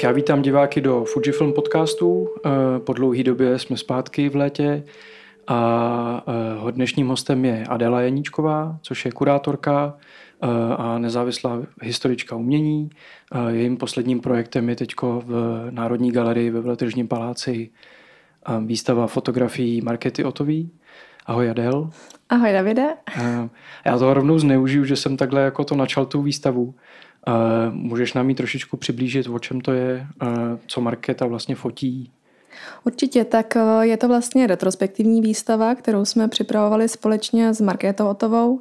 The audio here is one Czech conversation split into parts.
Tak já vítám diváky do Fujifilm podcastu. Eh, po dlouhé době jsme zpátky v létě a eh, dnešním hostem je Adela Janíčková, což je kurátorka eh, a nezávislá historička umění. Jejím posledním projektem je teď v Národní galerii ve Veletržním paláci výstava fotografií Markety Otový. Ahoj Adel. Ahoj Davide. Já to rovnou zneužiju, že jsem takhle jako to načal tu výstavu. Můžeš nám ji trošičku přiblížit, o čem to je, co Markéta vlastně fotí? Určitě, tak e, je to vlastně retrospektivní výstava, kterou jsme připravovali společně s Markétou Otovou.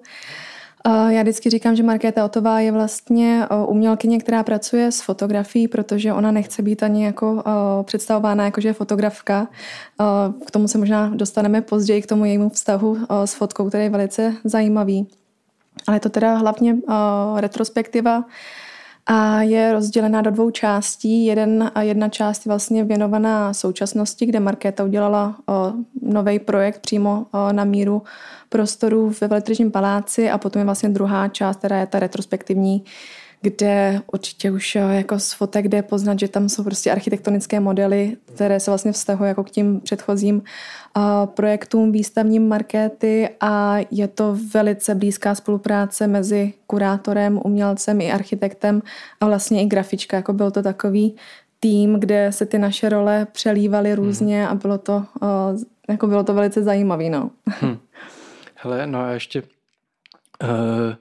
Já vždycky říkám, že Markéta Otová je vlastně umělkyně, která pracuje s fotografií, protože ona nechce být ani jako představována jako, že je fotografka. K tomu se možná dostaneme později, k tomu jejímu vztahu s fotkou, který je velice zajímavý. Ale je to teda hlavně retrospektiva, a je rozdělená do dvou částí. Jeden, jedna část je vlastně věnovaná současnosti, kde Markéta udělala nový projekt přímo o, na míru prostoru ve Veletržním paláci a potom je vlastně druhá část, která je ta retrospektivní, kde určitě už jako z fotek jde poznat, že tam jsou prostě architektonické modely, které se vlastně vztahují jako k tím předchozím projektům výstavním markéty a je to velice blízká spolupráce mezi kurátorem, umělcem i architektem a vlastně i grafička. Jako byl to takový tým, kde se ty naše role přelívaly různě a bylo to, jako bylo to velice zajímavé. No. Hmm. Hele, no a ještě uh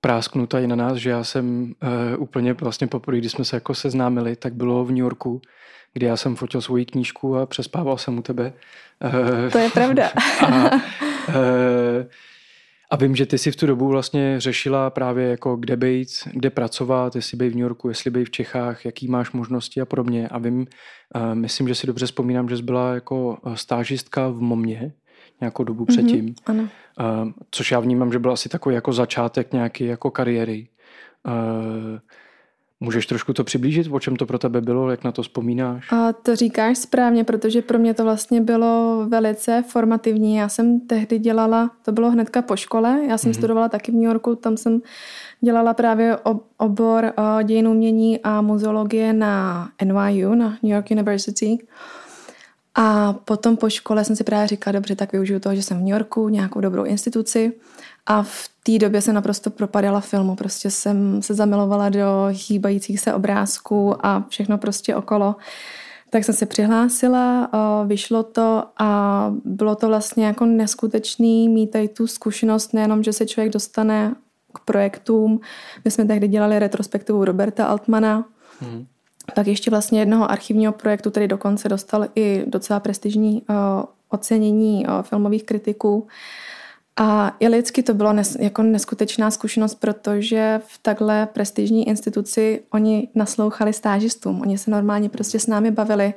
prásknu tady na nás, že já jsem uh, úplně vlastně poprvé, když jsme se jako seznámili, tak bylo v New Yorku, kdy já jsem fotil svoji knížku a přespával jsem u tebe. Uh, to je pravda. a, uh, a vím, že ty si v tu dobu vlastně řešila právě jako kde být, kde pracovat, jestli být v New Yorku, jestli být v Čechách, jaký máš možnosti a podobně. A vím, uh, myslím, že si dobře vzpomínám, že jsi byla jako stážistka v Momě, nějakou dobu mm-hmm, předtím. Ano. Uh, což já vnímám, že byl asi takový jako začátek nějaký jako kariéry. Uh, Můžeš trošku to přiblížit, o čem to pro tebe bylo, jak na to vzpomínáš? A to říkáš správně, protože pro mě to vlastně bylo velice formativní. Já jsem tehdy dělala, to bylo hnedka po škole, já jsem mm-hmm. studovala taky v New Yorku, tam jsem dělala právě obor dějin umění a muzeologie na NYU, na New York University. A potom po škole jsem si právě říkala, dobře, tak využiju toho, že jsem v New Yorku, nějakou dobrou instituci. A v té době jsem naprosto propadala filmu. Prostě jsem se zamilovala do hýbajících se obrázků a všechno prostě okolo. Tak jsem se přihlásila, vyšlo to a bylo to vlastně jako neskutečný mít tady tu zkušenost, nejenom, že se člověk dostane k projektům. My jsme tehdy dělali retrospektivu Roberta Altmana, hmm tak ještě vlastně jednoho archivního projektu, který dokonce dostal i docela prestižní uh, ocenění uh, filmových kritiků. A i lidsky to bylo nes, jako neskutečná zkušenost, protože v takhle prestižní instituci oni naslouchali stážistům. Oni se normálně prostě s námi bavili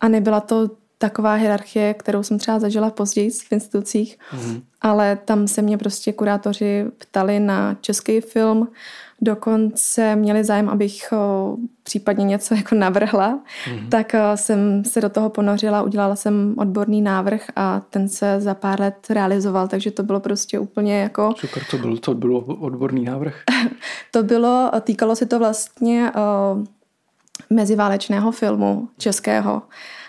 a nebyla to taková hierarchie, kterou jsem třeba zažila později v institucích, mm-hmm. ale tam se mě prostě kurátoři ptali na český film, dokonce měli zájem, abych o, případně něco jako navrhla, mm-hmm. tak o, jsem se do toho ponořila, udělala jsem odborný návrh a ten se za pár let realizoval, takže to bylo prostě úplně jako... Super, to bylo, to bylo odborný návrh? to bylo, týkalo se to vlastně o, meziválečného filmu českého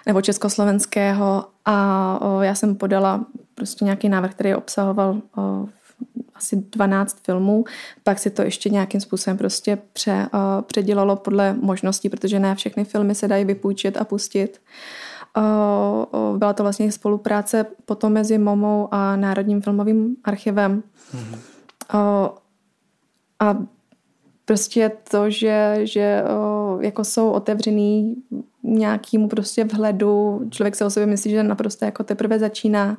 nebo československého a o, já jsem podala prostě nějaký návrh, který obsahoval o, asi 12 filmů, pak si to ještě nějakým způsobem prostě pře, uh, předělalo podle možností, protože ne všechny filmy se dají vypůjčit a pustit. Byla to vlastně spolupráce potom mezi MOMou a Národním filmovým archivem. Mm-hmm. A prostě to, že, že jako jsou otevřený nějakému prostě vhledu, člověk se o sobě myslí, že naprosto jako teprve začíná.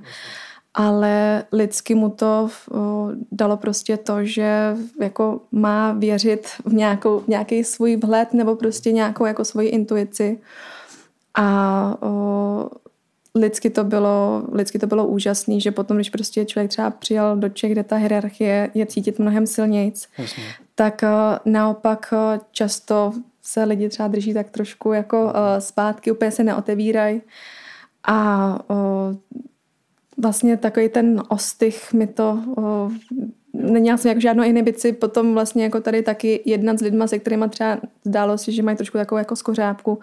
Ale lidsky mu to dalo prostě to, že jako má věřit v, nějakou, nějaký svůj vhled nebo prostě nějakou jako svoji intuici a o, lidsky to bylo, lidsky to bylo úžasný, že potom, když prostě člověk třeba přijal do Čech, kde ta hierarchie je cítit mnohem silnějc, Jasně. tak o, naopak o, často se lidi třeba drží tak trošku jako o, zpátky, úplně se neotevírají a o, vlastně takový ten ostych mi to o, neměla jsem jako žádnou inhibici, potom vlastně jako tady taky jednat s lidma, se kterými třeba zdálo si, že mají trošku takovou jako skořápku,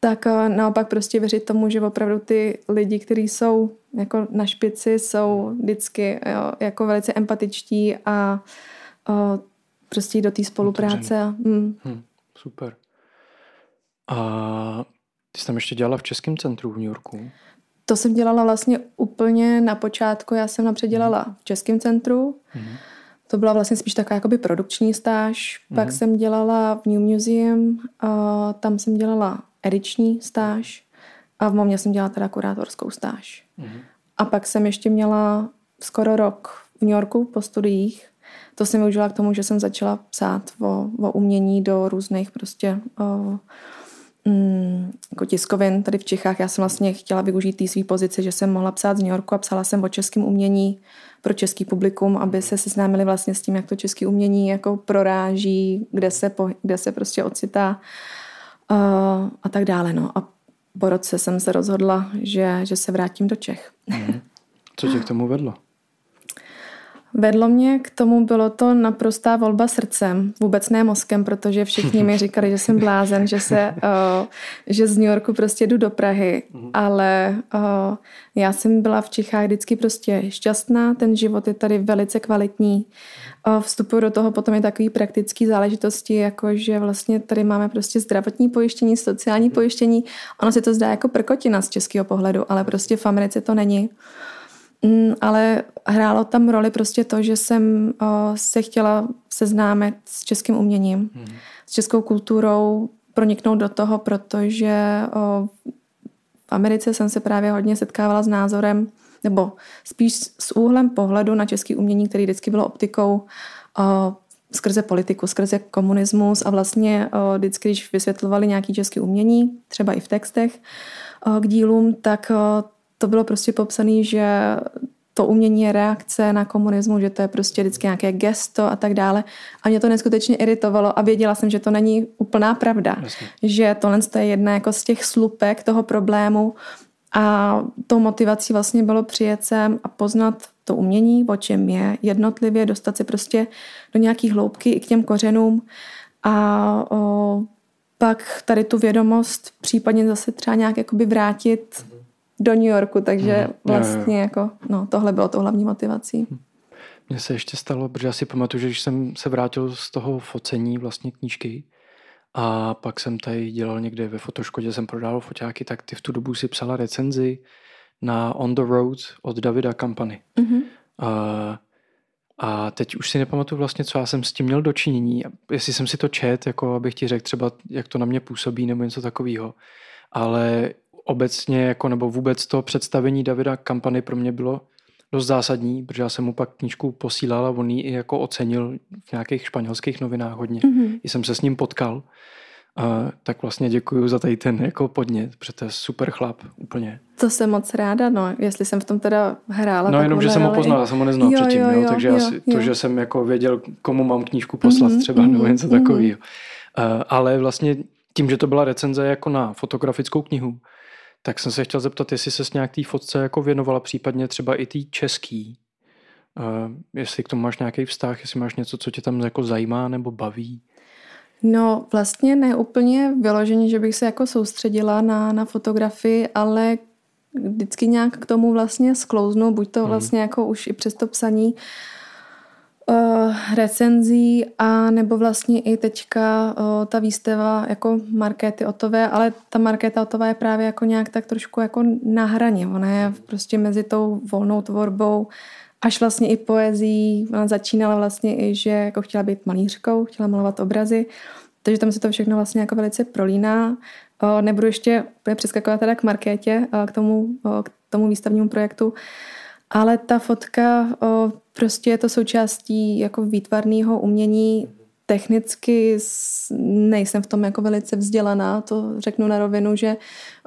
tak eh, naopak prostě věřit tomu, že opravdu ty lidi, kteří jsou jako na špici, jsou vždycky jo, jako velice empatičtí a o, prostě do té spolupráce. Hmm. Hmm, super. A ty jsi tam ještě dělala v Českém centru v New Yorku? To jsem dělala vlastně úplně na počátku. Já jsem napřed dělala v Českém centru. Mm-hmm. To byla vlastně spíš taková jakoby produkční stáž. Mm-hmm. Pak jsem dělala v New Museum, a tam jsem dělala ediční stáž a v Momě jsem dělala teda kurátorskou stáž. Mm-hmm. A pak jsem ještě měla skoro rok v New Yorku po studiích. To jsem využila k tomu, že jsem začala psát o, o umění do různých prostě o, mm, jako tiskovin tady v Čechách. Já jsem vlastně chtěla využít té své pozice, že jsem mohla psát z New Yorku a psala jsem o českém umění pro český publikum, aby se seznámili vlastně s tím, jak to české umění jako proráží, kde se, po, kde se prostě ocitá uh, a tak dále. No. A po roce jsem se rozhodla, že, že se vrátím do Čech. Mm. Co tě k tomu vedlo? Vedlo mě k tomu, bylo to naprostá volba srdcem, vůbec ne mozkem, protože všichni mi říkali, že jsem blázen, že, se, uh, že z New Yorku prostě jdu do Prahy, mhm. ale uh, já jsem byla v Čechách vždycky prostě šťastná, ten život je tady velice kvalitní. Uh, vstupuji do toho potom i takový praktický záležitosti, jako že vlastně tady máme prostě zdravotní pojištění, sociální mhm. pojištění. Ono se to zdá jako prkotina z českého pohledu, ale prostě v Americe to není. Mm, ale hrálo tam roli prostě to, že jsem se chtěla seznámit s českým uměním, mm. s českou kulturou, proniknout do toho, protože v Americe jsem se právě hodně setkávala s názorem, nebo spíš s úhlem pohledu na český umění, který vždycky bylo optikou skrze politiku, skrze komunismus a vlastně vždycky, když vysvětlovali nějaký český umění, třeba i v textech k dílům, tak to bylo prostě popsané, že to umění je reakce na komunismus, že to je prostě vždycky nějaké gesto a tak dále. A mě to neskutečně iritovalo a věděla jsem, že to není úplná pravda. Jasně. Že tohle je jedna jako z těch slupek toho problému a tou motivací vlastně bylo přijet sem a poznat to umění, o čem je, jednotlivě dostat se prostě do nějakých hloubky i k těm kořenům a o, pak tady tu vědomost případně zase třeba nějak jakoby vrátit do New Yorku, takže mm, vlastně jo, jo. jako, no, tohle bylo to hlavní motivací. Hm. Mně se ještě stalo, protože já si pamatuju, že když jsem se vrátil z toho focení vlastně knížky a pak jsem tady dělal někde ve fotoškodě, jsem prodával foťáky, tak ty v tu dobu si psala recenzi na On the Road od Davida Kampany. Mm-hmm. A, a teď už si nepamatuju vlastně, co já jsem s tím měl dočinění. Jestli jsem si to čet, jako abych ti řekl třeba, jak to na mě působí nebo něco takového. Ale obecně jako nebo vůbec to představení Davida Kampany pro mě bylo dost zásadní, protože já jsem mu pak knížku posílal a on ji i jako ocenil v nějakých španělských novinách hodně. Mm-hmm. I jsem se s ním potkal. A, tak vlastně děkuji za tady ten jako podnět, protože to je super chlap úplně. To jsem moc ráda, no, jestli jsem v tom teda hrála. No jenom, že jsem ho poznal, já jsem ho neznal jo, předtím, jo, jo, takže jo, já si, jo. to, že jsem jako věděl, komu mám knížku poslat mm-hmm, třeba, mm-hmm, nebo něco mm-hmm. takového. Uh, ale vlastně tím, že to byla recenze jako na fotografickou knihu, tak jsem se chtěl zeptat, jestli se s nějak té fotce jako věnovala, případně třeba i té český. Uh, jestli k tomu máš nějaký vztah, jestli máš něco, co tě tam jako zajímá nebo baví. No vlastně ne úplně vyloženě, že bych se jako soustředila na, na fotografii, ale vždycky nějak k tomu vlastně sklouznu, buď to mhm. vlastně jako už i přes to psaní, uh, recenzí a nebo vlastně i teďka uh, ta výstava jako Markéty Otové, ale ta Markéta Otová je právě jako nějak tak trošku jako na hraně. Ona je prostě mezi tou volnou tvorbou až vlastně i poezí. Ona začínala vlastně i, že jako chtěla být malířkou, chtěla malovat obrazy, takže tam se to všechno vlastně jako velice prolíná. Uh, nebudu ještě přeskakovat teda k Markétě, k tomu, k tomu výstavnímu projektu, ale ta fotka o, prostě je to součástí jako výtvarného umění. Technicky nejsem v tom jako velice vzdělaná, to řeknu na rovinu, že,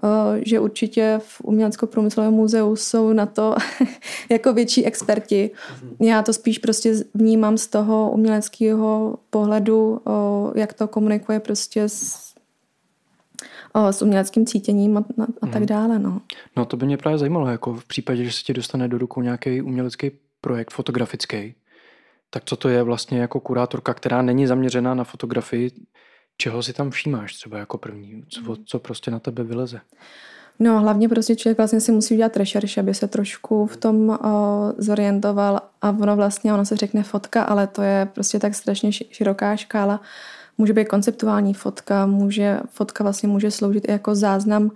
o, že určitě v Umělecko-průmyslovém muzeu jsou na to jako větší experti. Já to spíš prostě vnímám z toho uměleckého pohledu, o, jak to komunikuje prostě s s uměleckým cítěním a, a, a tak hmm. dále. No. no to by mě právě zajímalo, jako v případě, že se ti dostane do rukou nějaký umělecký projekt fotografický, Tak co to je vlastně jako kurátorka, která není zaměřená na fotografii, čeho si tam všímáš třeba jako první? Co, co prostě na tebe vyleze? No hlavně prostě člověk vlastně si musí udělat rešerš, aby se trošku v tom o, zorientoval a ono vlastně, ono se řekne fotka, ale to je prostě tak strašně široká škála. Může být konceptuální fotka, může, fotka vlastně může sloužit i jako záznam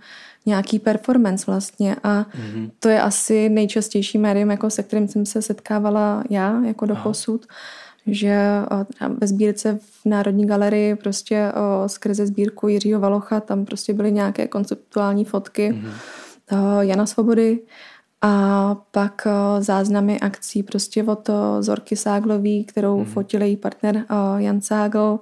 nějaký performance vlastně a mm-hmm. to je asi nejčastější médium, jako se kterým jsem se setkávala já jako do posud že ve sbírce v Národní galerii prostě o, skrze sbírku Jiřího Valocha tam prostě byly nějaké konceptuální fotky mm-hmm. Jana Svobody a pak o, záznamy akcí prostě od o, Zorky Ságlový, kterou mm-hmm. fotil její partner o, Jan Ságl.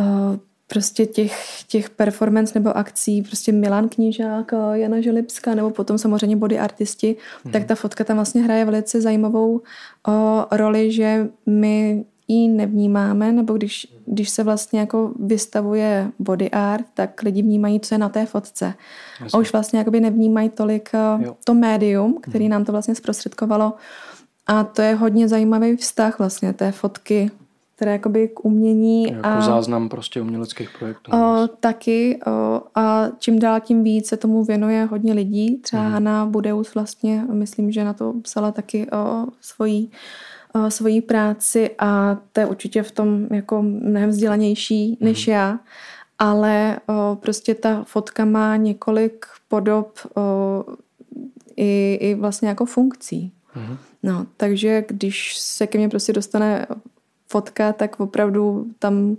O, prostě těch, těch performance nebo akcí, prostě Milan Knížák, Jana Želipská nebo potom samozřejmě body artisti, mm. tak ta fotka tam vlastně hraje velice zajímavou o, roli, že my ji nevnímáme, nebo když, když se vlastně jako vystavuje body art, tak lidi vnímají, co je na té fotce. Jasně. A už vlastně jakoby nevnímají tolik jo. to médium, který mm. nám to vlastně zprostředkovalo. A to je hodně zajímavý vztah vlastně té fotky teda jakoby k umění. Jako a, záznam prostě uměleckých projektů. O, taky o, a čím dál tím víc se tomu věnuje hodně lidí. Třeba mm. Hanna Budeus vlastně, myslím, že na to psala taky o, svojí, o, svojí práci a to je určitě v tom jako mnohem vzdělanější mm. než já. Ale o, prostě ta fotka má několik podob o, i, i vlastně jako funkcí. Mm. No, takže když se ke mně prostě dostane fotka, tak opravdu tam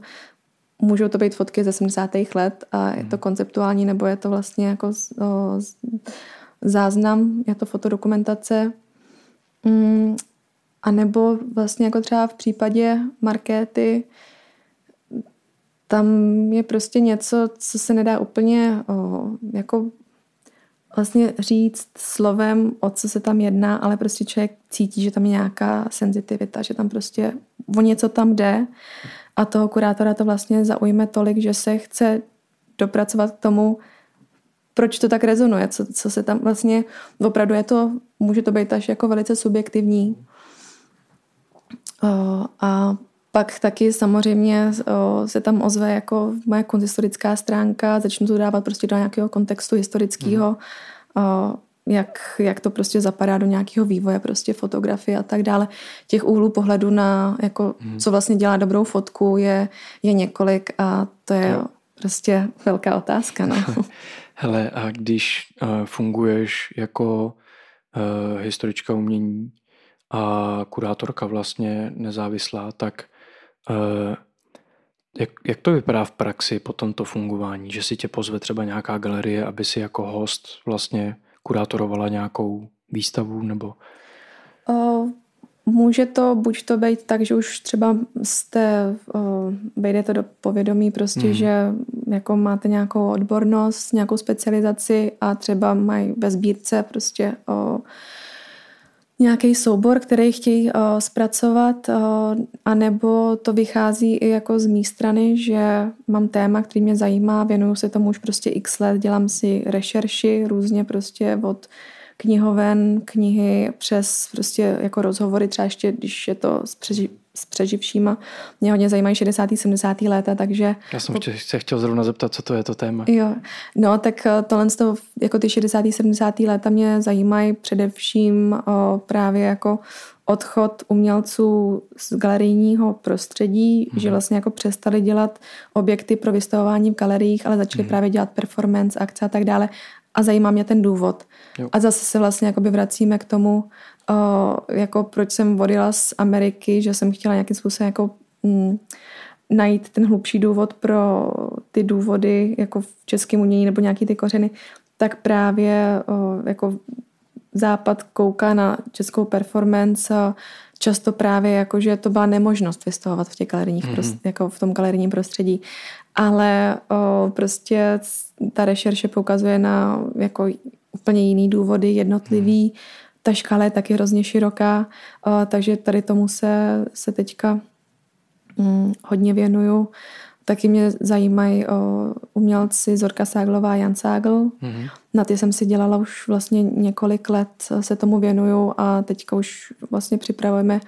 můžou to být fotky ze 70. let a je to mhm. konceptuální, nebo je to vlastně jako o, záznam, je to fotodokumentace. Mm, a nebo vlastně jako třeba v případě markéty, tam je prostě něco, co se nedá úplně o, jako vlastně říct slovem, o co se tam jedná, ale prostě člověk cítí, že tam je nějaká senzitivita, že tam prostě o něco tam jde a toho kurátora to vlastně zaujme tolik, že se chce dopracovat k tomu, proč to tak rezonuje, co, co se tam vlastně, opravdu je to, může to být až jako velice subjektivní. O, a pak taky samozřejmě o, se tam ozve jako moje konzistorická stránka, začnu to dávat prostě do nějakého kontextu historického, mm. jak, jak to prostě zapadá do nějakého vývoje prostě fotografie a tak dále. Těch úhlů pohledu na, jako, mm. co vlastně dělá dobrou fotku, je, je několik a to je jo. prostě velká otázka. No. Hele, a když uh, funguješ jako uh, historička umění a kurátorka vlastně nezávislá, tak jak, jak to vypadá v praxi po tomto fungování? Že si tě pozve třeba nějaká galerie, aby si jako host vlastně kurátorovala nějakou výstavu nebo... O, může to buď to být tak, že už třeba jste, o, to do povědomí prostě, mm. že jako máte nějakou odbornost, nějakou specializaci a třeba mají ve sbírce prostě o, nějaký soubor, který chtějí uh, zpracovat, uh, anebo to vychází i jako z mé strany, že mám téma, který mě zajímá, věnuju se tomu už prostě x let, dělám si rešerši různě prostě od knihoven, knihy přes prostě jako rozhovory, třeba ještě, když je to s, s přeživšíma. Mě hodně zajímají 60. 70. léta, takže... Já jsem po... se chtěl zrovna zeptat, co to je to téma. Jo, no tak eh, tohle to, jako ty 60. 70. léta mě zajímají především o, právě jako odchod umělců z galerijního prostředí, mm. že vlastně jako přestali dělat objekty pro vystavování v galeriích, ale začali mm. právě dělat performance, akce a tak dále. A zajímá mě ten důvod. Jo. A zase se vlastně jakoby vracíme k tomu, o, jako proč jsem odjela z Ameriky, že jsem chtěla nějakým způsobem jako mm, najít ten hlubší důvod pro ty důvody jako v českém umění nebo nějaký ty kořeny, tak právě o, jako západ kouká na českou performance často právě jako, že to byla nemožnost vystavovat v těch galerijních mm-hmm. prost, jako v tom galerijním prostředí. Ale o, prostě ta rešerše poukazuje na jako úplně jiný důvody, jednotlivý. Ta škála je taky hrozně široká, o, takže tady tomu se, se teďka mm, hodně věnuju. Taky mě zajímají o umělci Zorka Ságlová a Jan Ságl. Mm-hmm. Na ty jsem si dělala už vlastně několik let, se tomu věnuju a teďka už vlastně připravujeme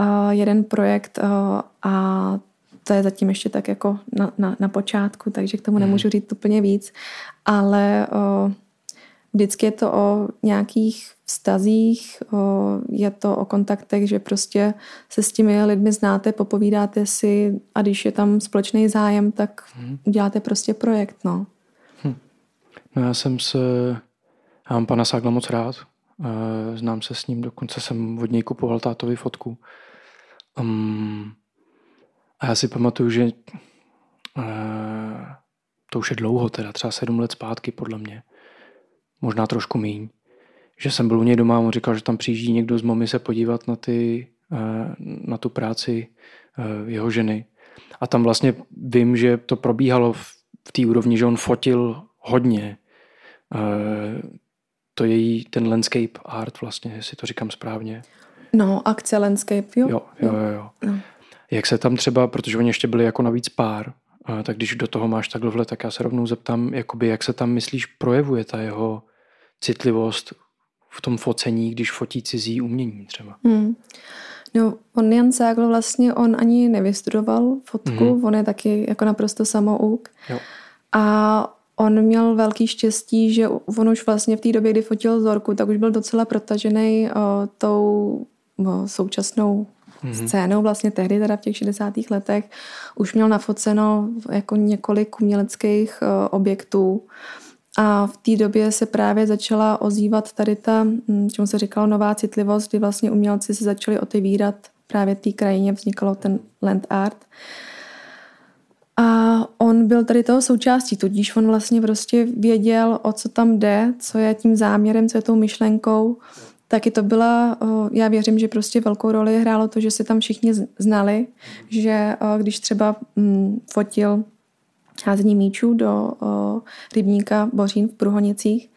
uh, jeden projekt uh, a to je zatím ještě tak jako na, na, na počátku, takže k tomu mm. nemůžu říct úplně víc, ale uh, vždycky je to o nějakých vztazích, je to o kontaktech, že prostě se s těmi lidmi znáte, popovídáte si a když je tam společný zájem, tak hmm. uděláte prostě projekt, no. Hm. No já jsem se, já mám pana Ságla moc rád, znám se s ním, dokonce jsem od něj kupoval tátovi fotku. Um, a já si pamatuju, že uh, to už je dlouho, teda třeba sedm let zpátky podle mě, možná trošku míň, že jsem byl u něj doma a on říkal, že tam přijíždí někdo z mami se podívat na, ty, eh, na tu práci eh, jeho ženy. A tam vlastně vím, že to probíhalo v té úrovni, že on fotil hodně. Eh, to je její, ten landscape art vlastně, jestli to říkám správně. No, akce landscape, jo. Jo, jo, jo. jo. No. Jak se tam třeba, protože oni ještě byli jako navíc pár, tak když do toho máš takhle tak já se rovnou zeptám, jakoby, jak se tam myslíš projevuje ta jeho citlivost v tom focení, když fotí cizí umění třeba. Hmm. No, on Jan Ságl vlastně, on ani nevystudoval fotku, mm. on je taky jako naprosto samouk. Jo. A on měl velký štěstí, že on už vlastně v té době, kdy fotil Zorku, tak už byl docela protažený o, tou o, současnou mm-hmm. scénou vlastně tehdy, teda v těch 60. letech, už měl nafoceno jako několik uměleckých o, objektů. A v té době se právě začala ozývat tady ta, hm, čemu se říkalo nová citlivost, kdy vlastně umělci se začali otevírat právě té krajině, vznikalo ten land art. A on byl tady toho součástí, tudíž on vlastně prostě věděl, o co tam jde, co je tím záměrem, co je tou myšlenkou. Taky to byla, já věřím, že prostě velkou roli hrálo to, že se tam všichni znali, že když třeba hm, fotil házení míčů do o, rybníka Bořín v Pruhonicích,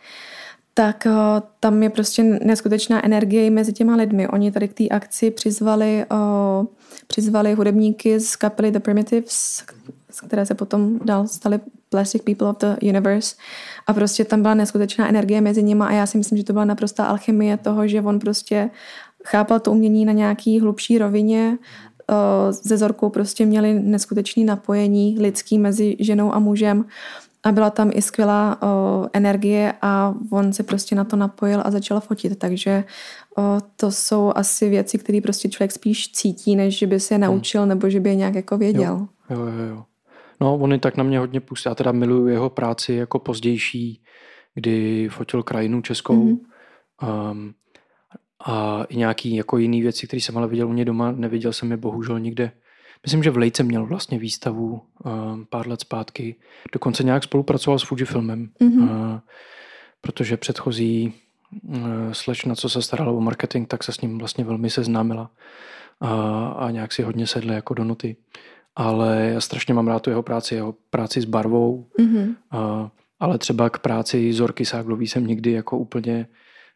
tak o, tam je prostě neskutečná energie mezi těma lidmi. Oni tady k té akci přizvali, o, přizvali hudebníky z kapely The Primitives, které se potom dál staly Plastic People of the Universe. A prostě tam byla neskutečná energie mezi nimi a já si myslím, že to byla naprostá alchymie toho, že on prostě chápal to umění na nějaký hlubší rovině, ze Zorkou prostě měli neskutečné napojení lidský mezi ženou a mužem a byla tam i skvělá o, energie a on se prostě na to napojil a začal fotit, takže o, to jsou asi věci, které prostě člověk spíš cítí, než že by se je hmm. naučil hmm. nebo že by je nějak jako věděl. Jo, jo, jo. jo. No, on je tak na mě hodně pustí. Já teda miluju jeho práci jako pozdější, kdy fotil krajinu českou. Mm-hmm. Um, a i nějaký jako jiný věci, které jsem ale viděl u mě doma, neviděl jsem je bohužel nikde. Myslím, že v Lejce měl vlastně výstavu uh, pár let zpátky. Dokonce nějak spolupracoval s Fujifilmem, mm-hmm. uh, protože předchozí uh, slečna, co se starala o marketing, tak se s ním vlastně velmi seznámila uh, a nějak si hodně sedli jako do noty. Ale já strašně mám rád tu jeho práci, jeho práci s barvou, mm-hmm. uh, ale třeba k práci Zorky Ságlový jsem nikdy jako úplně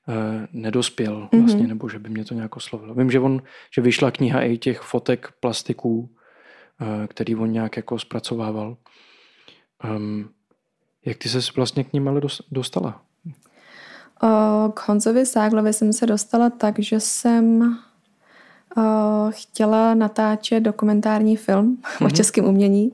Eh, nedospěl vlastně, mm-hmm. nebo že by mě to nějak oslovilo. Vím, že, on, že vyšla kniha i těch fotek plastiků, eh, který on nějak jako zpracovával. Um, jak ty se vlastně k ním ale dostala? K Honzovi Ságlovi jsem se dostala tak, že jsem chtěla natáčet dokumentární film mm-hmm. o mhm. českém umění.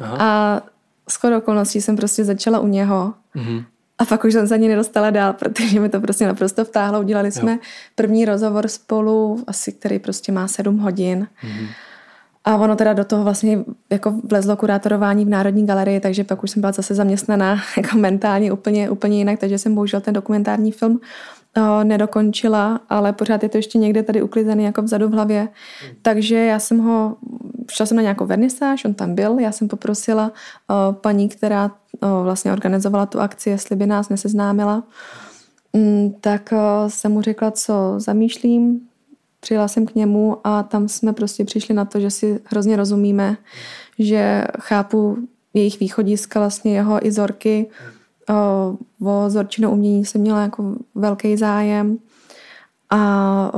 Aha. A skoro okolností jsem prostě začala u něho. Mm-hmm. A pak už jsem se ani nedostala dál, protože mi to prostě naprosto vtáhlo. Udělali jsme jo. první rozhovor spolu, asi který prostě má sedm hodin. Mm-hmm. A ono teda do toho vlastně jako vlezlo kurátorování v Národní galerii, takže pak už jsem byla zase zaměstnaná jako mentálně úplně, úplně jinak, takže jsem bohužel ten dokumentární film o, nedokončila, ale pořád je to ještě někde tady uklizený jako vzadu v hlavě. Mm. Takže já jsem ho, šla jsem na nějakou vernisáž, on tam byl, já jsem poprosila o, paní, která vlastně organizovala tu akci, jestli by nás neseznámila, mm, tak jsem mu řekla, co zamýšlím, přijela jsem k němu a tam jsme prostě přišli na to, že si hrozně rozumíme, že chápu jejich východiska, vlastně jeho i Zorky. O, Zorčino umění jsem měla jako velký zájem. A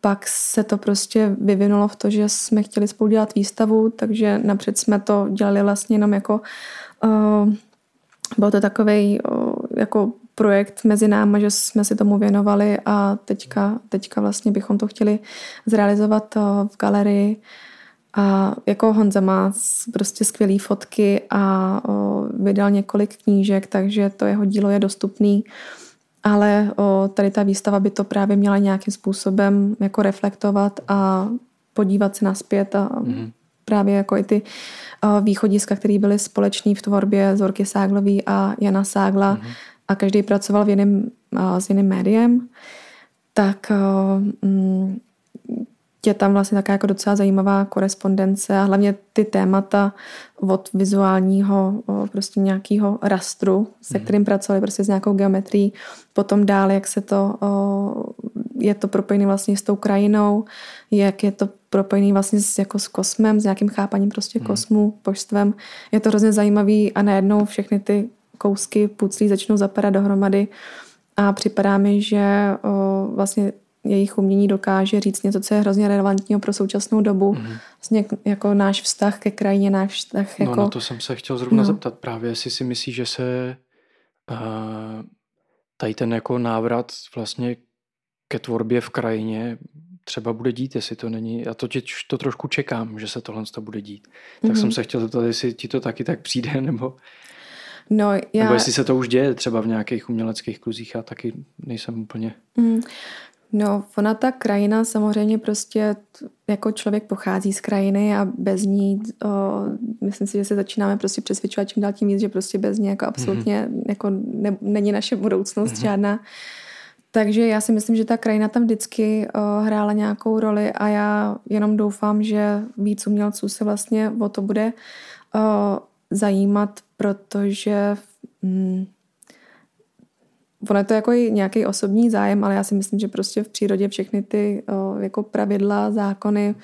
pak se to prostě vyvinulo v to, že jsme chtěli spolu dělat výstavu, takže napřed jsme to dělali vlastně jenom jako byl to takový jako projekt mezi náma, že jsme si tomu věnovali a teďka, teďka vlastně bychom to chtěli zrealizovat v galerii. A jako Honza má prostě skvělé fotky a vydal několik knížek, takže to jeho dílo je dostupný. Ale tady ta výstava by to právě měla nějakým způsobem jako reflektovat a podívat se naspět a mm-hmm. Právě jako i ty o, východiska, které byly společné v tvorbě Zorky Ságlový a Jana Ságla mm-hmm. a každý pracoval v jiném, o, s jiným médiem, tak o, mm, je tam vlastně taková jako docela zajímavá korespondence a hlavně ty témata od vizuálního prostě nějakého rastru, se mhm. kterým pracovali prostě s nějakou geometrií, potom dál, jak se to, je to propojené vlastně s tou krajinou, jak je to propojený vlastně s, jako s kosmem, s nějakým chápaním prostě hmm. kosmu, božstvem. Je to hrozně zajímavý a najednou všechny ty kousky puclí začnou zapadat dohromady a připadá mi, že o, vlastně jejich umění dokáže říct něco, co je hrozně relevantního pro současnou dobu. Mm-hmm. Vlastně jako náš vztah ke krajině, náš vztah no, jako... No, na to jsem se chtěl zrovna no. zeptat právě, jestli si myslíš, že se uh, tady ten jako návrat vlastně ke tvorbě v krajině třeba bude dít, jestli to není, já to, to trošku čekám, že se tohle to bude dít. Tak mm-hmm. jsem se chtěl zeptat, jestli ti to taky tak přijde, nebo... No, já... Nebo jestli se to už děje třeba v nějakých uměleckých kluzích, já taky nejsem úplně... Mm. No, ona ta krajina samozřejmě prostě, jako člověk pochází z krajiny a bez ní, o, myslím si, že se začínáme prostě přesvědčovat čím dál tím víc, že prostě bez ní jako absolutně mm-hmm. jako ne, není naše budoucnost mm-hmm. žádná. Takže já si myslím, že ta krajina tam vždycky o, hrála nějakou roli a já jenom doufám, že víc umělců se vlastně o to bude o, zajímat, protože mm, ono je to jako i nějaký osobní zájem, ale já si myslím, že prostě v přírodě všechny ty o, jako pravidla, zákony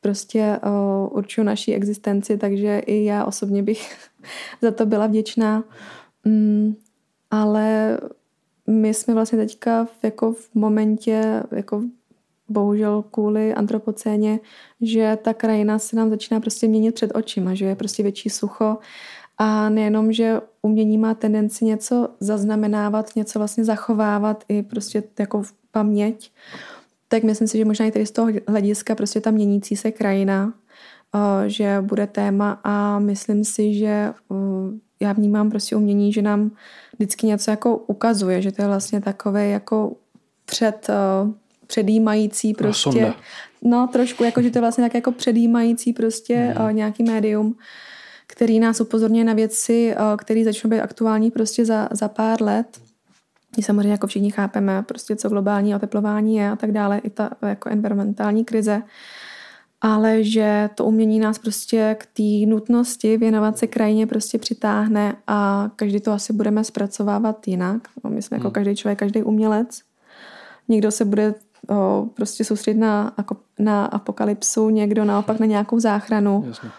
prostě o, určují naší existenci, takže i já osobně bych za to byla vděčná. Mm, my jsme vlastně teďka v, jako v momentě, jako bohužel kvůli antropocéně, že ta krajina se nám začíná prostě měnit před očima, že je prostě větší sucho. A nejenom, že umění má tendenci něco zaznamenávat, něco vlastně zachovávat i prostě jako v paměť, tak myslím si, že možná i tady z toho hlediska prostě ta měnící se krajina, že bude téma a myslím si, že já vnímám prostě umění, že nám vždycky něco jako ukazuje, že to je vlastně takové jako před, eh, předjímající prostě. No, no trošku, jako že to je vlastně tak jako předjímající prostě mm. nějaký médium, který nás upozorňuje na věci, eh, které začnou být aktuální prostě za, za pár let. My samozřejmě jako všichni chápeme prostě, co globální oteplování je a tak dále, i ta jako environmentální krize, ale že to umění nás prostě k té nutnosti věnovat se krajině prostě přitáhne a každý to asi budeme zpracovávat jinak. No, my jsme jako hmm. každý člověk, každý umělec. Někdo se bude o, prostě soustředit na, na apokalypsu, někdo naopak na nějakou záchranu. Jasně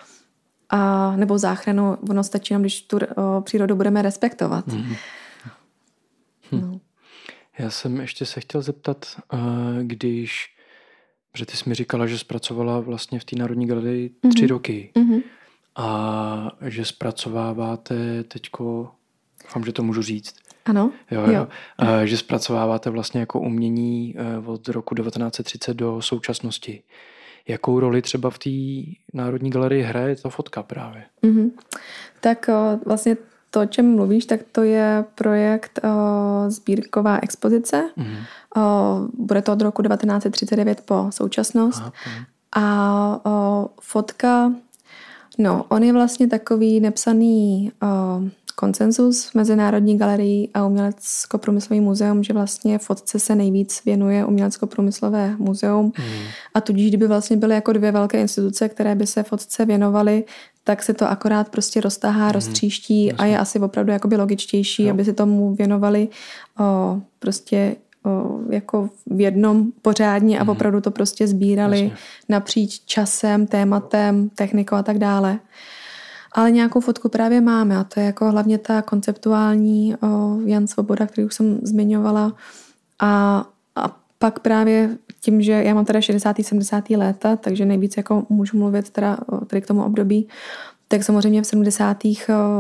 a, nebo záchranu, ono stačí jenom, když tu o, přírodu budeme respektovat. Mm-hmm. Hm. No. Já jsem ještě se chtěl zeptat, když, protože ty jsi mi říkala, že zpracovala vlastně v té Národní galerii tři mm-hmm. roky mm-hmm. a že zpracováváte teďko, doufám, že to můžu říct, ano. Jo, jo. jo. A, že zpracováváte vlastně jako umění e, od roku 1930 do současnosti jakou roli třeba v té Národní galerii hraje ta fotka právě? Mm-hmm. Tak o, vlastně to, o čem mluvíš, tak to je projekt o, sbírková expozice. Mm-hmm. O, bude to od roku 1939 po současnost. Aha, a o, fotka, no, on je vlastně takový nepsaný o, konsenzus v Mezinárodní galerii a Umělecko-průmyslový muzeum, že vlastně fotce se nejvíc věnuje Umělecko-průmyslové muzeum mm. a tudíž, kdyby vlastně byly jako dvě velké instituce, které by se fotce věnovaly, tak se to akorát prostě roztahá, mm. roztříští Jasně. a je asi opravdu jakoby logičtější, jo. aby se tomu věnovali o, prostě o, jako v jednom pořádně a mm. opravdu to prostě sbírali Jasně. napříč časem, tématem, technikou a tak dále. Ale nějakou fotku právě máme a to je jako hlavně ta konceptuální o, Jan Svoboda, který už jsem zmiňovala. A, a pak právě tím, že já mám teda 60. 70. léta, takže nejvíc jako můžu mluvit teda, tady k tomu období, tak samozřejmě v 70.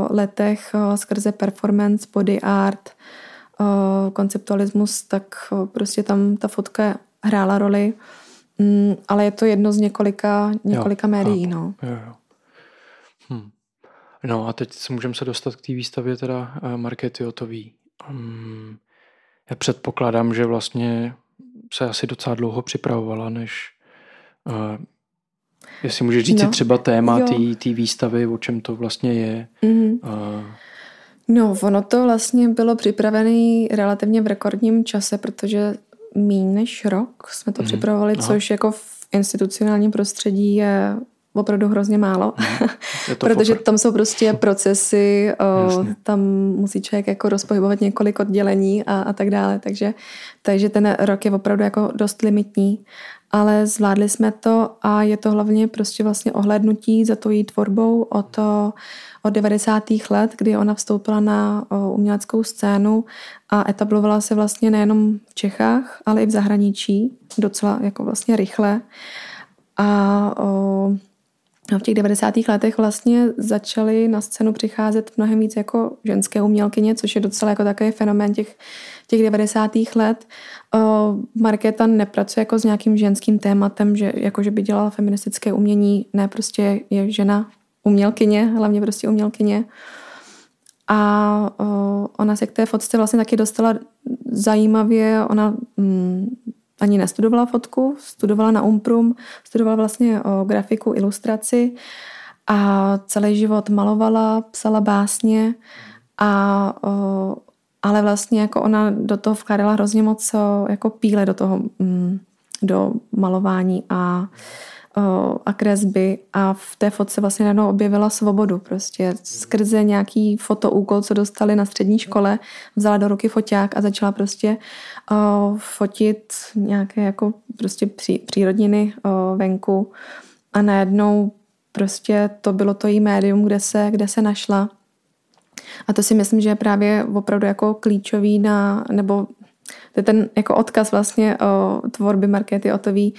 letech skrze performance, body art, konceptualismus, tak prostě tam ta fotka hrála roli. Mm, ale je to jedno z několika, několika jo, médií. Chápu. No. Jo, jo. Hm. no a teď se můžeme se dostat k té výstavě teda uh, Markety Otový. Um, já předpokládám, že vlastně se asi docela dlouho připravovala, než uh, jestli můžeš říct no, si třeba téma té výstavy, o čem to vlastně je. Mm-hmm. Uh, No, ono to vlastně bylo připravené relativně v rekordním čase, protože méně než rok jsme to mm. připravovali, Aha. což jako v institucionálním prostředí je opravdu hrozně málo, mm. protože tam jsou prostě procesy, o, tam musí člověk jako rozpohybovat několik oddělení a, a tak dále, takže, takže ten rok je opravdu jako dost limitní, ale zvládli jsme to a je to hlavně prostě vlastně ohlednutí za tou její tvorbou o to, od 90. let, kdy ona vstoupila na uměleckou scénu a etablovala se vlastně nejenom v Čechách, ale i v zahraničí, docela jako vlastně rychle. A o, v těch 90. letech vlastně začaly na scénu přicházet mnohem víc jako ženské umělkyně, což je docela jako takový fenomén těch, těch 90. let. O, Markéta nepracuje jako s nějakým ženským tématem, že jako že by dělala feministické umění, ne, prostě je žena umělkyně, hlavně prostě umělkyně. A o, ona se k té fotce vlastně taky dostala zajímavě. Ona mm, ani nestudovala fotku, studovala na Umprum, studovala vlastně o grafiku, ilustraci a celý život malovala, psala básně a o, ale vlastně jako ona do toho vkládala hrozně moc jako píle do toho, mm, do malování a a kresby a v té fotce vlastně najednou objevila svobodu prostě skrze nějaký fotoúkol, co dostali na střední škole, vzala do ruky foťák a začala prostě fotit nějaké jako prostě pří, přírodniny venku a najednou prostě to bylo to jí médium, kde se, kde se našla. A to si myslím, že je právě opravdu jako klíčový na, nebo to je ten jako odkaz vlastně o tvorby Markety Otový,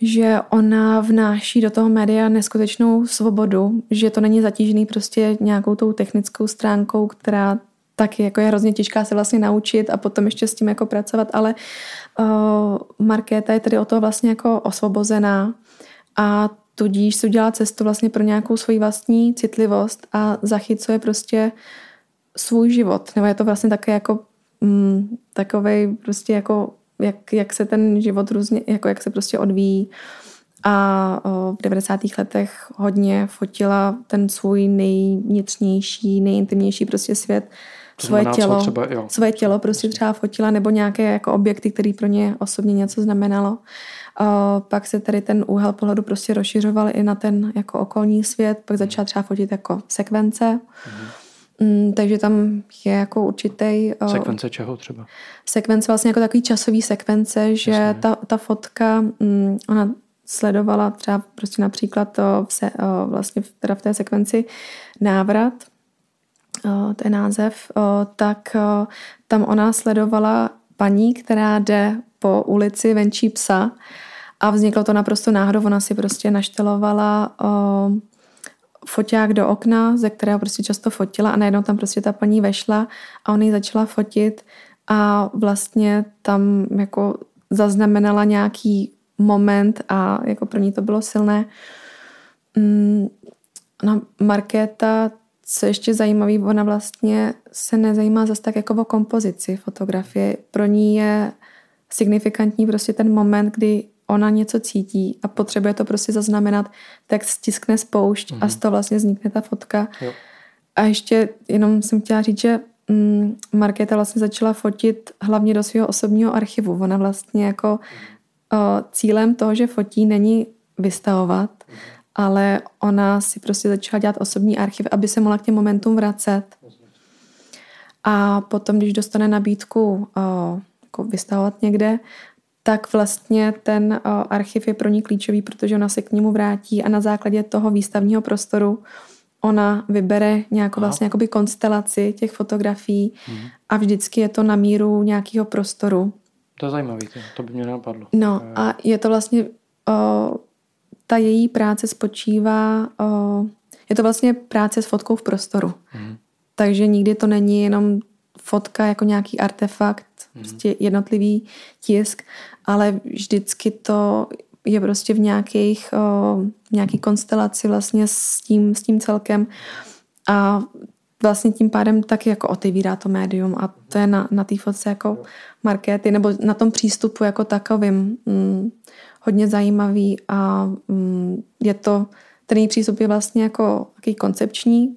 že ona vnáší do toho média neskutečnou svobodu, že to není zatížený prostě nějakou tou technickou stránkou, která taky jako je hrozně těžká se vlastně naučit a potom ještě s tím jako pracovat, ale uh, Markéta je tedy o to vlastně jako osvobozená a tudíž si udělá cestu vlastně pro nějakou svoji vlastní citlivost a zachycuje prostě svůj život. Nebo je to vlastně také jako mm, takovej prostě jako jak, jak se ten život různě, jako jak se prostě odvíjí. A v 90. letech hodně fotila ten svůj nejvnitřnější, nejintimnější prostě svět, to svoje tělo, třeba, jo. svoje tělo prostě třeba fotila, nebo nějaké jako objekty, které pro ně osobně něco znamenalo. O, pak se tady ten úhel pohledu prostě rozšiřoval i na ten jako okolní svět, pak začala třeba fotit jako sekvence. Mhm. Mm, takže tam je jako určitý... Sekvence čeho třeba? Sekvence vlastně jako takový časový sekvence, že ta, ta fotka, mm, ona sledovala třeba prostě například to v se, o, vlastně v, teda v té sekvenci návrat, o, to je název, o, tak o, tam ona sledovala paní, která jde po ulici venčí psa a vzniklo to naprosto náhodou, ona si prostě naštelovala o, foťák do okna, ze kterého prostě často fotila a najednou tam prostě ta paní vešla a on ji začala fotit a vlastně tam jako zaznamenala nějaký moment a jako pro ní to bylo silné. Mm, ona Markéta, co ještě zajímavý, ona vlastně se nezajímá zase tak jako o kompozici fotografie. Pro ní je signifikantní prostě ten moment, kdy ona něco cítí a potřebuje to prostě zaznamenat, tak stiskne spoušť mm-hmm. a z mhm. toho vlastně vznikne ta fotka. Jo. A ještě jenom jsem chtěla říct, že mm, Markéta vlastně začala fotit hlavně do svého osobního archivu. Ona vlastně jako mm. o, cílem toho, že fotí, není vystavovat, mm. ale ona si prostě začala dělat osobní archiv, aby se mohla k těm momentům vracet. A potom, když dostane nabídku o, jako vystavovat někde, tak vlastně ten archiv je pro ní klíčový, protože ona se k němu vrátí a na základě toho výstavního prostoru ona vybere nějakou vlastně jakoby konstelaci těch fotografií hmm. a vždycky je to na míru nějakého prostoru. To je zajímavé, to by mě napadlo. No a je to vlastně, o, ta její práce spočívá, o, je to vlastně práce s fotkou v prostoru. Hmm. Takže nikdy to není jenom fotka jako nějaký artefakt, mm. prostě jednotlivý tisk, ale vždycky to je prostě v nějakých, o, nějaký konstelaci vlastně s tím, s tím celkem a vlastně tím pádem taky jako otevírá to médium a to je na, na té fotce jako markety nebo na tom přístupu jako takovým mm, hodně zajímavý a mm, je to, ten přístup je vlastně jako takový koncepční,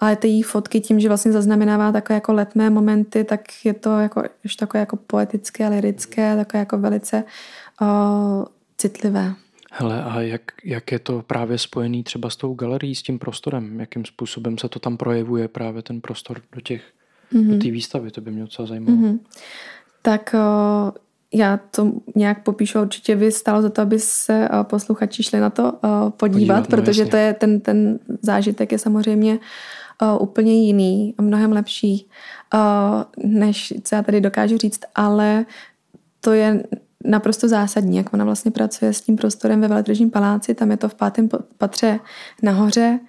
ale ty její fotky tím, že vlastně zaznamenává takové jako letmé momenty, tak je to jako, ještě takové jako poetické, lirické, takové jako velice uh, citlivé. Hele, a jak, jak je to právě spojený třeba s tou galerií, s tím prostorem? Jakým způsobem se to tam projevuje právě ten prostor do těch, mm-hmm. do té výstavy? To by mě docela zajímalo. Mm-hmm. Tak uh, já to nějak popíšu, určitě by stalo za to, aby se posluchači šli na to podívat, podívat no, protože jasně. to je ten, ten zážitek je samozřejmě uh, úplně jiný, mnohem lepší, uh, než co já tady dokážu říct, ale to je naprosto zásadní, jak ona vlastně pracuje s tím prostorem ve Veletržním paláci, tam je to v pátém patře nahoře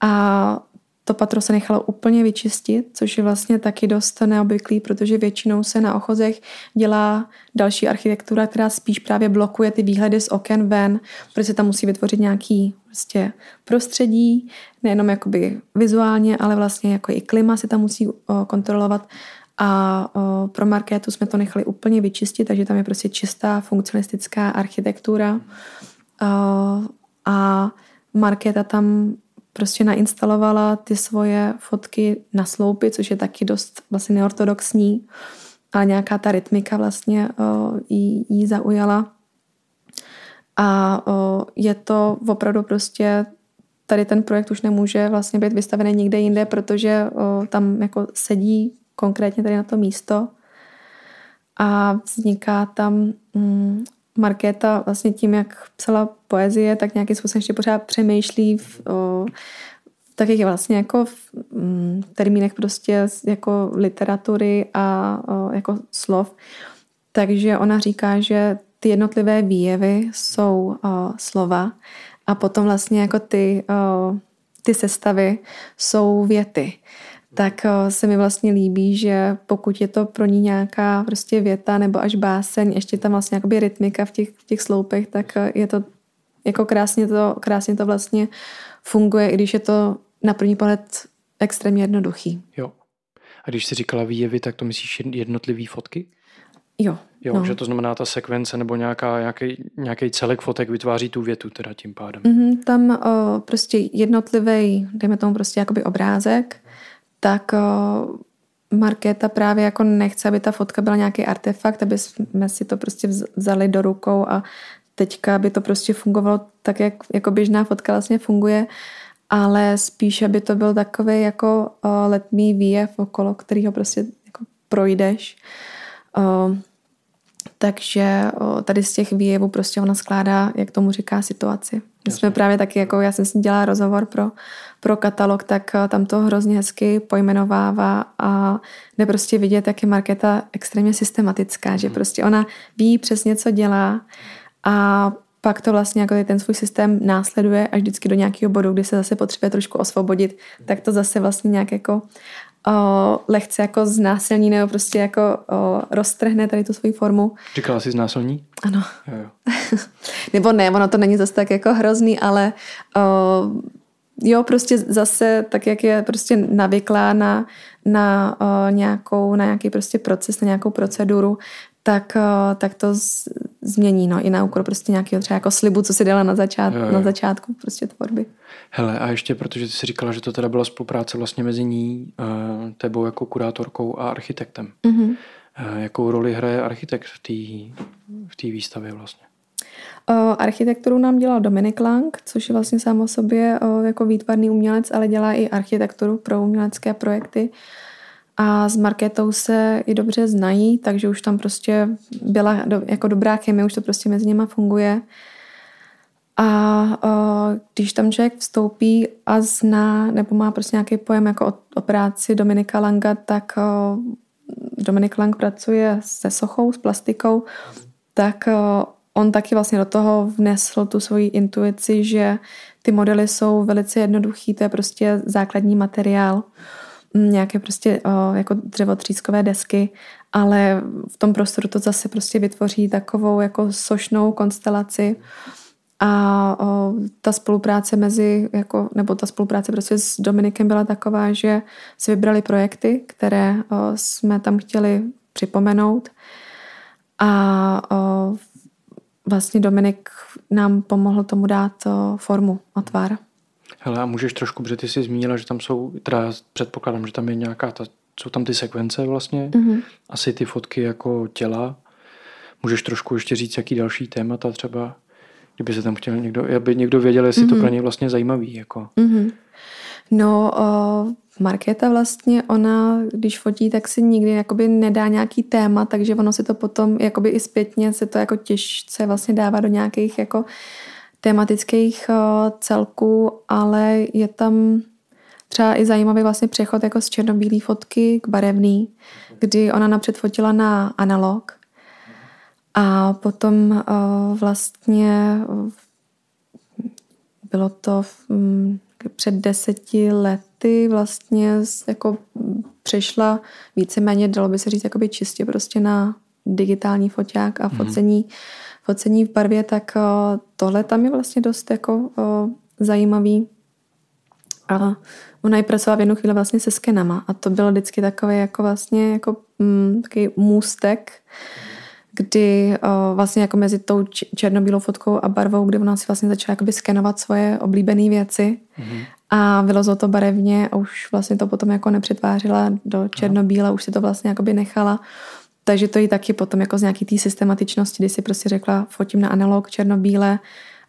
a to patro se nechalo úplně vyčistit, což je vlastně taky dost neobvyklý, protože většinou se na ochozech dělá další architektura, která spíš právě blokuje ty výhledy z oken ven, protože se tam musí vytvořit nějaký prostě prostředí, nejenom jakoby vizuálně, ale vlastně jako i klima se tam musí kontrolovat a pro marketu jsme to nechali úplně vyčistit, takže tam je prostě čistá funkcionalistická architektura. A marketa tam prostě nainstalovala ty svoje fotky na sloupy, což je taky dost vlastně neortodoxní, ale nějaká ta rytmika vlastně o, jí, jí zaujala. A o, je to opravdu prostě tady ten projekt už nemůže vlastně být vystavený nikde jinde, protože o, tam jako sedí konkrétně tady na to místo. A vzniká tam mm, Markéta vlastně tím, jak psala poezie, tak nějakým způsobem ještě pořád přemýšlí v, o, v takých vlastně jako v mm, termínech prostě jako literatury a o, jako slov. Takže ona říká, že ty jednotlivé výjevy jsou o, slova a potom vlastně jako ty, o, ty sestavy jsou věty tak eh, se mi vlastně líbí, že pokud je to pro ní nějaká prostě věta nebo až báseň, ještě tam vlastně jakoby rytmika v těch, v těch sloupech, tak eh, je to jako krásně to, krásně to vlastně funguje, i když je to na první pohled extrémně jednoduchý. Jo. A když jsi říkala výjevy, tak to myslíš jednotlivý fotky? Jo. Jo, no. že to znamená ta sekvence nebo nějaká, nějaký, nějaký celek fotek vytváří tu větu teda tím pádem. Mm-hmm, tam o, prostě jednotlivý, dejme tomu prostě jakoby obrázek, tak Markéta právě jako nechce, aby ta fotka byla nějaký artefakt, aby jsme si to prostě vzali do rukou a teďka by to prostě fungovalo tak, jak jako běžná fotka vlastně funguje, ale spíš, aby to byl takový jako letmý výjev, okolo kterého prostě jako projdeš. Takže tady z těch výjevů prostě ona skládá, jak tomu říká, situaci. My jsme právě taky, jako já jsem si dělala rozhovor pro, pro katalog, tak eh, tam to hrozně hezky pojmenovává a jde prostě vidět, jak je marketa extrémně systematická, mm. že prostě ona ví přesně, co dělá a pak to vlastně jako ten svůj systém následuje až vždycky do nějakého bodu, kdy se zase potřebuje trošku osvobodit, tak to zase vlastně nějak jako o, lehce jako znásilní nebo prostě jako o, roztrhne tady tu svoji formu. Říkala jsi znásilní? Ano. Jo, jo. nebo ne, ono to není zase tak jako hrozný, ale o, jo, prostě zase tak, jak je prostě navyklá na, na o, nějakou, na nějaký prostě proces, na nějakou proceduru, tak, o, tak to z, změní, no, i na úkor prostě nějakého třeba jako slibu, co si dala na, začát, jo, jo. na začátku prostě tvorby. Hele, a ještě, protože ty jsi říkala, že to teda byla spolupráce vlastně mezi ní, uh, tebou jako kurátorkou a architektem. Mm-hmm. Uh, jakou roli hraje architekt v té v výstavě vlastně? Architekturu nám dělal Dominik Lang, což je vlastně sám o sobě jako výtvarný umělec, ale dělá i architekturu pro umělecké projekty. A s Marketou se i dobře znají, takže už tam prostě byla jako dobrá chemie, už to prostě mezi nimi funguje. A když tam člověk vstoupí a zná nebo má prostě nějaký pojem jako o, o práci Dominika Langa, tak Dominik Lang pracuje se sochou, s plastikou, tak on taky vlastně do toho vnesl tu svoji intuici, že ty modely jsou velice jednoduchý, to je prostě základní materiál. nějaké prostě o, jako dřevotřískové desky, ale v tom prostoru to zase prostě vytvoří takovou jako sošnou konstelaci a o, ta spolupráce mezi, jako, nebo ta spolupráce prostě s Dominikem byla taková, že si vybrali projekty, které o, jsme tam chtěli připomenout a o, vlastně Dominik nám pomohl tomu dát o, formu a tvar. Hele, a můžeš trošku, protože ty jsi zmínila, že tam jsou, teda předpokládám, že tam je nějaká, ta, jsou tam ty sekvence vlastně, mm-hmm. asi ty fotky jako těla. Můžeš trošku ještě říct, jaký další témata třeba, kdyby se tam chtěl někdo, aby někdo věděl, jestli mm-hmm. to mhm. pro něj vlastně zajímavý. Jako. Mm-hmm. No, uh, Markéta vlastně, ona, když fotí, tak si nikdy jakoby nedá nějaký téma, takže ono se to potom jakoby i zpětně se to jako těžce vlastně dává do nějakých jako tematických uh, celků, ale je tam třeba i zajímavý vlastně přechod jako z černobílé fotky k barevný, kdy ona napřed fotila na analog a potom uh, vlastně bylo to um, před deseti lety vlastně jako přešla víceméně, dalo by se říct, jakoby čistě prostě na digitální foťák a mhm. focení, mm. focení v barvě, tak uh, tohle tam je vlastně dost jako uh, zajímavý. A ona i pracovala v jednu chvíli vlastně se skenama a to bylo vždycky takový jako vlastně jako mm, takový můstek, kdy uh, vlastně jako mezi tou černobílou fotkou a barvou, kdy ona si vlastně začala jakoby skenovat svoje oblíbené věci mm-hmm. a vylozlo to barevně a už vlastně to potom jako nepřetvářila do černobíle, už si to vlastně jakoby nechala. Takže to i taky potom jako z nějaký té systematičnosti, kdy si prostě řekla, fotím na analog černobíle,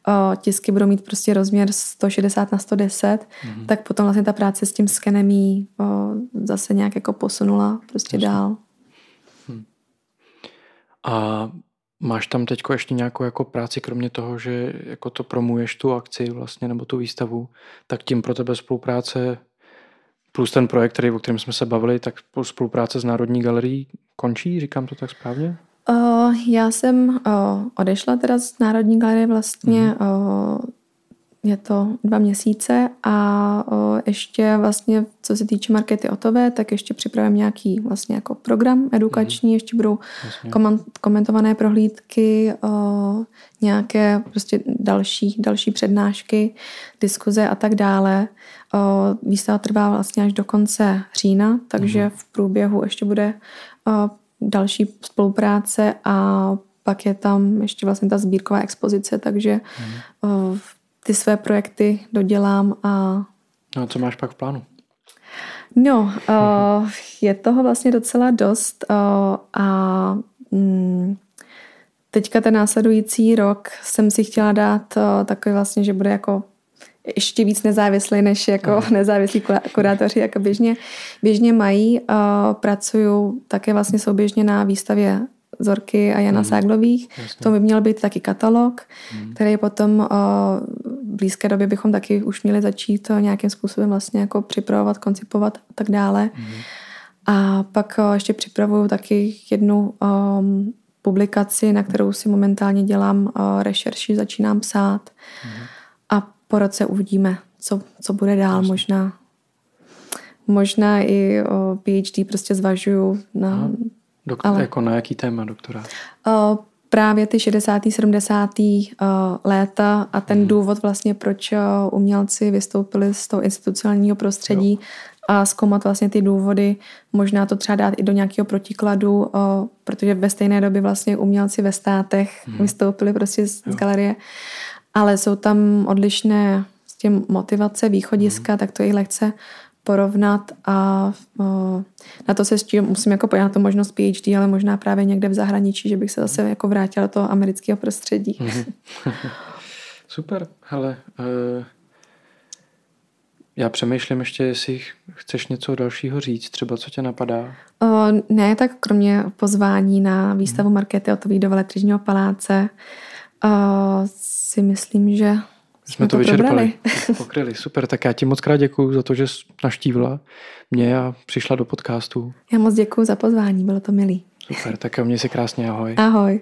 uh, tisky budou mít prostě rozměr 160 na 110, mm-hmm. tak potom vlastně ta práce s tím skenem jí uh, zase nějak jako posunula prostě Jasně. dál. A máš tam teď ještě nějakou jako práci, kromě toho, že jako to promuješ tu akci vlastně nebo tu výstavu, tak tím pro tebe spolupráce plus ten projekt, který, o kterém jsme se bavili, tak spolupráce s Národní galerií končí, říkám to tak správně? Uh, já jsem uh, odešla teda z Národní galerie vlastně mm. uh, je to dva měsíce a o, ještě vlastně, co se týče markety Otové, tak ještě připravím nějaký vlastně jako program edukační, mm. ještě budou kom- komentované prohlídky, o, nějaké prostě další, další přednášky, diskuze a tak dále. O, výstava trvá vlastně až do konce října, takže mm. v průběhu ještě bude o, další spolupráce a pak je tam ještě vlastně ta sbírková expozice, takže mm. Ty své projekty dodělám a... No a co máš pak v plánu? No, uh, je toho vlastně docela dost uh, a mm, teďka ten následující rok jsem si chtěla dát uh, takový vlastně, že bude jako ještě víc nezávislý, než jako Aha. nezávislí kurátoři, jako běžně, běžně mají. Uh, pracuju také vlastně souběžně na výstavě Zorky a Jana hmm. Ságlových. Jasně. To by měl být taky katalog, hmm. který potom uh, blízké době bychom taky už měli začít nějakým způsobem vlastně jako připravovat, koncipovat a tak dále. Hmm. A pak uh, ještě připravuju taky jednu um, publikaci, na kterou si momentálně dělám uh, rešerši, začínám psát. Hmm. A po roce uvidíme, co, co bude dál. Jasně. Možná možná i o PhD prostě zvažuju na, Aha. Doktor, Ale... Jako na jaký téma doktora? Uh, právě ty 60. 70. Uh, léta a ten hmm. důvod vlastně, proč uh, umělci vystoupili z toho institucionálního prostředí jo. a zkoumat vlastně ty důvody, možná to třeba dát i do nějakého protikladu, uh, protože ve stejné době vlastně umělci ve státech hmm. vystoupili prostě z, z galerie, ale jsou tam odlišné s tím motivace, východiska, hmm. tak to i lehce porovnat a o, na to se ještě musím jako podívat na to možnost PhD, ale možná právě někde v zahraničí, že bych se zase jako vrátila do toho amerického prostředí. Mhm. Super, hele, uh, já přemýšlím ještě, jestli chceš něco dalšího říct, třeba co tě napadá? O, ne, tak kromě pozvání na výstavu hmm. Markety Otový do Veletržního paláce o, si myslím, že jsme to, to vyčerpali. Pokryli, super. Tak já ti moc krát děkuji za to, že jsi naštívila mě a přišla do podcastu. Já moc děkuji za pozvání, bylo to milý. Super, tak mě si krásně ahoj. Ahoj.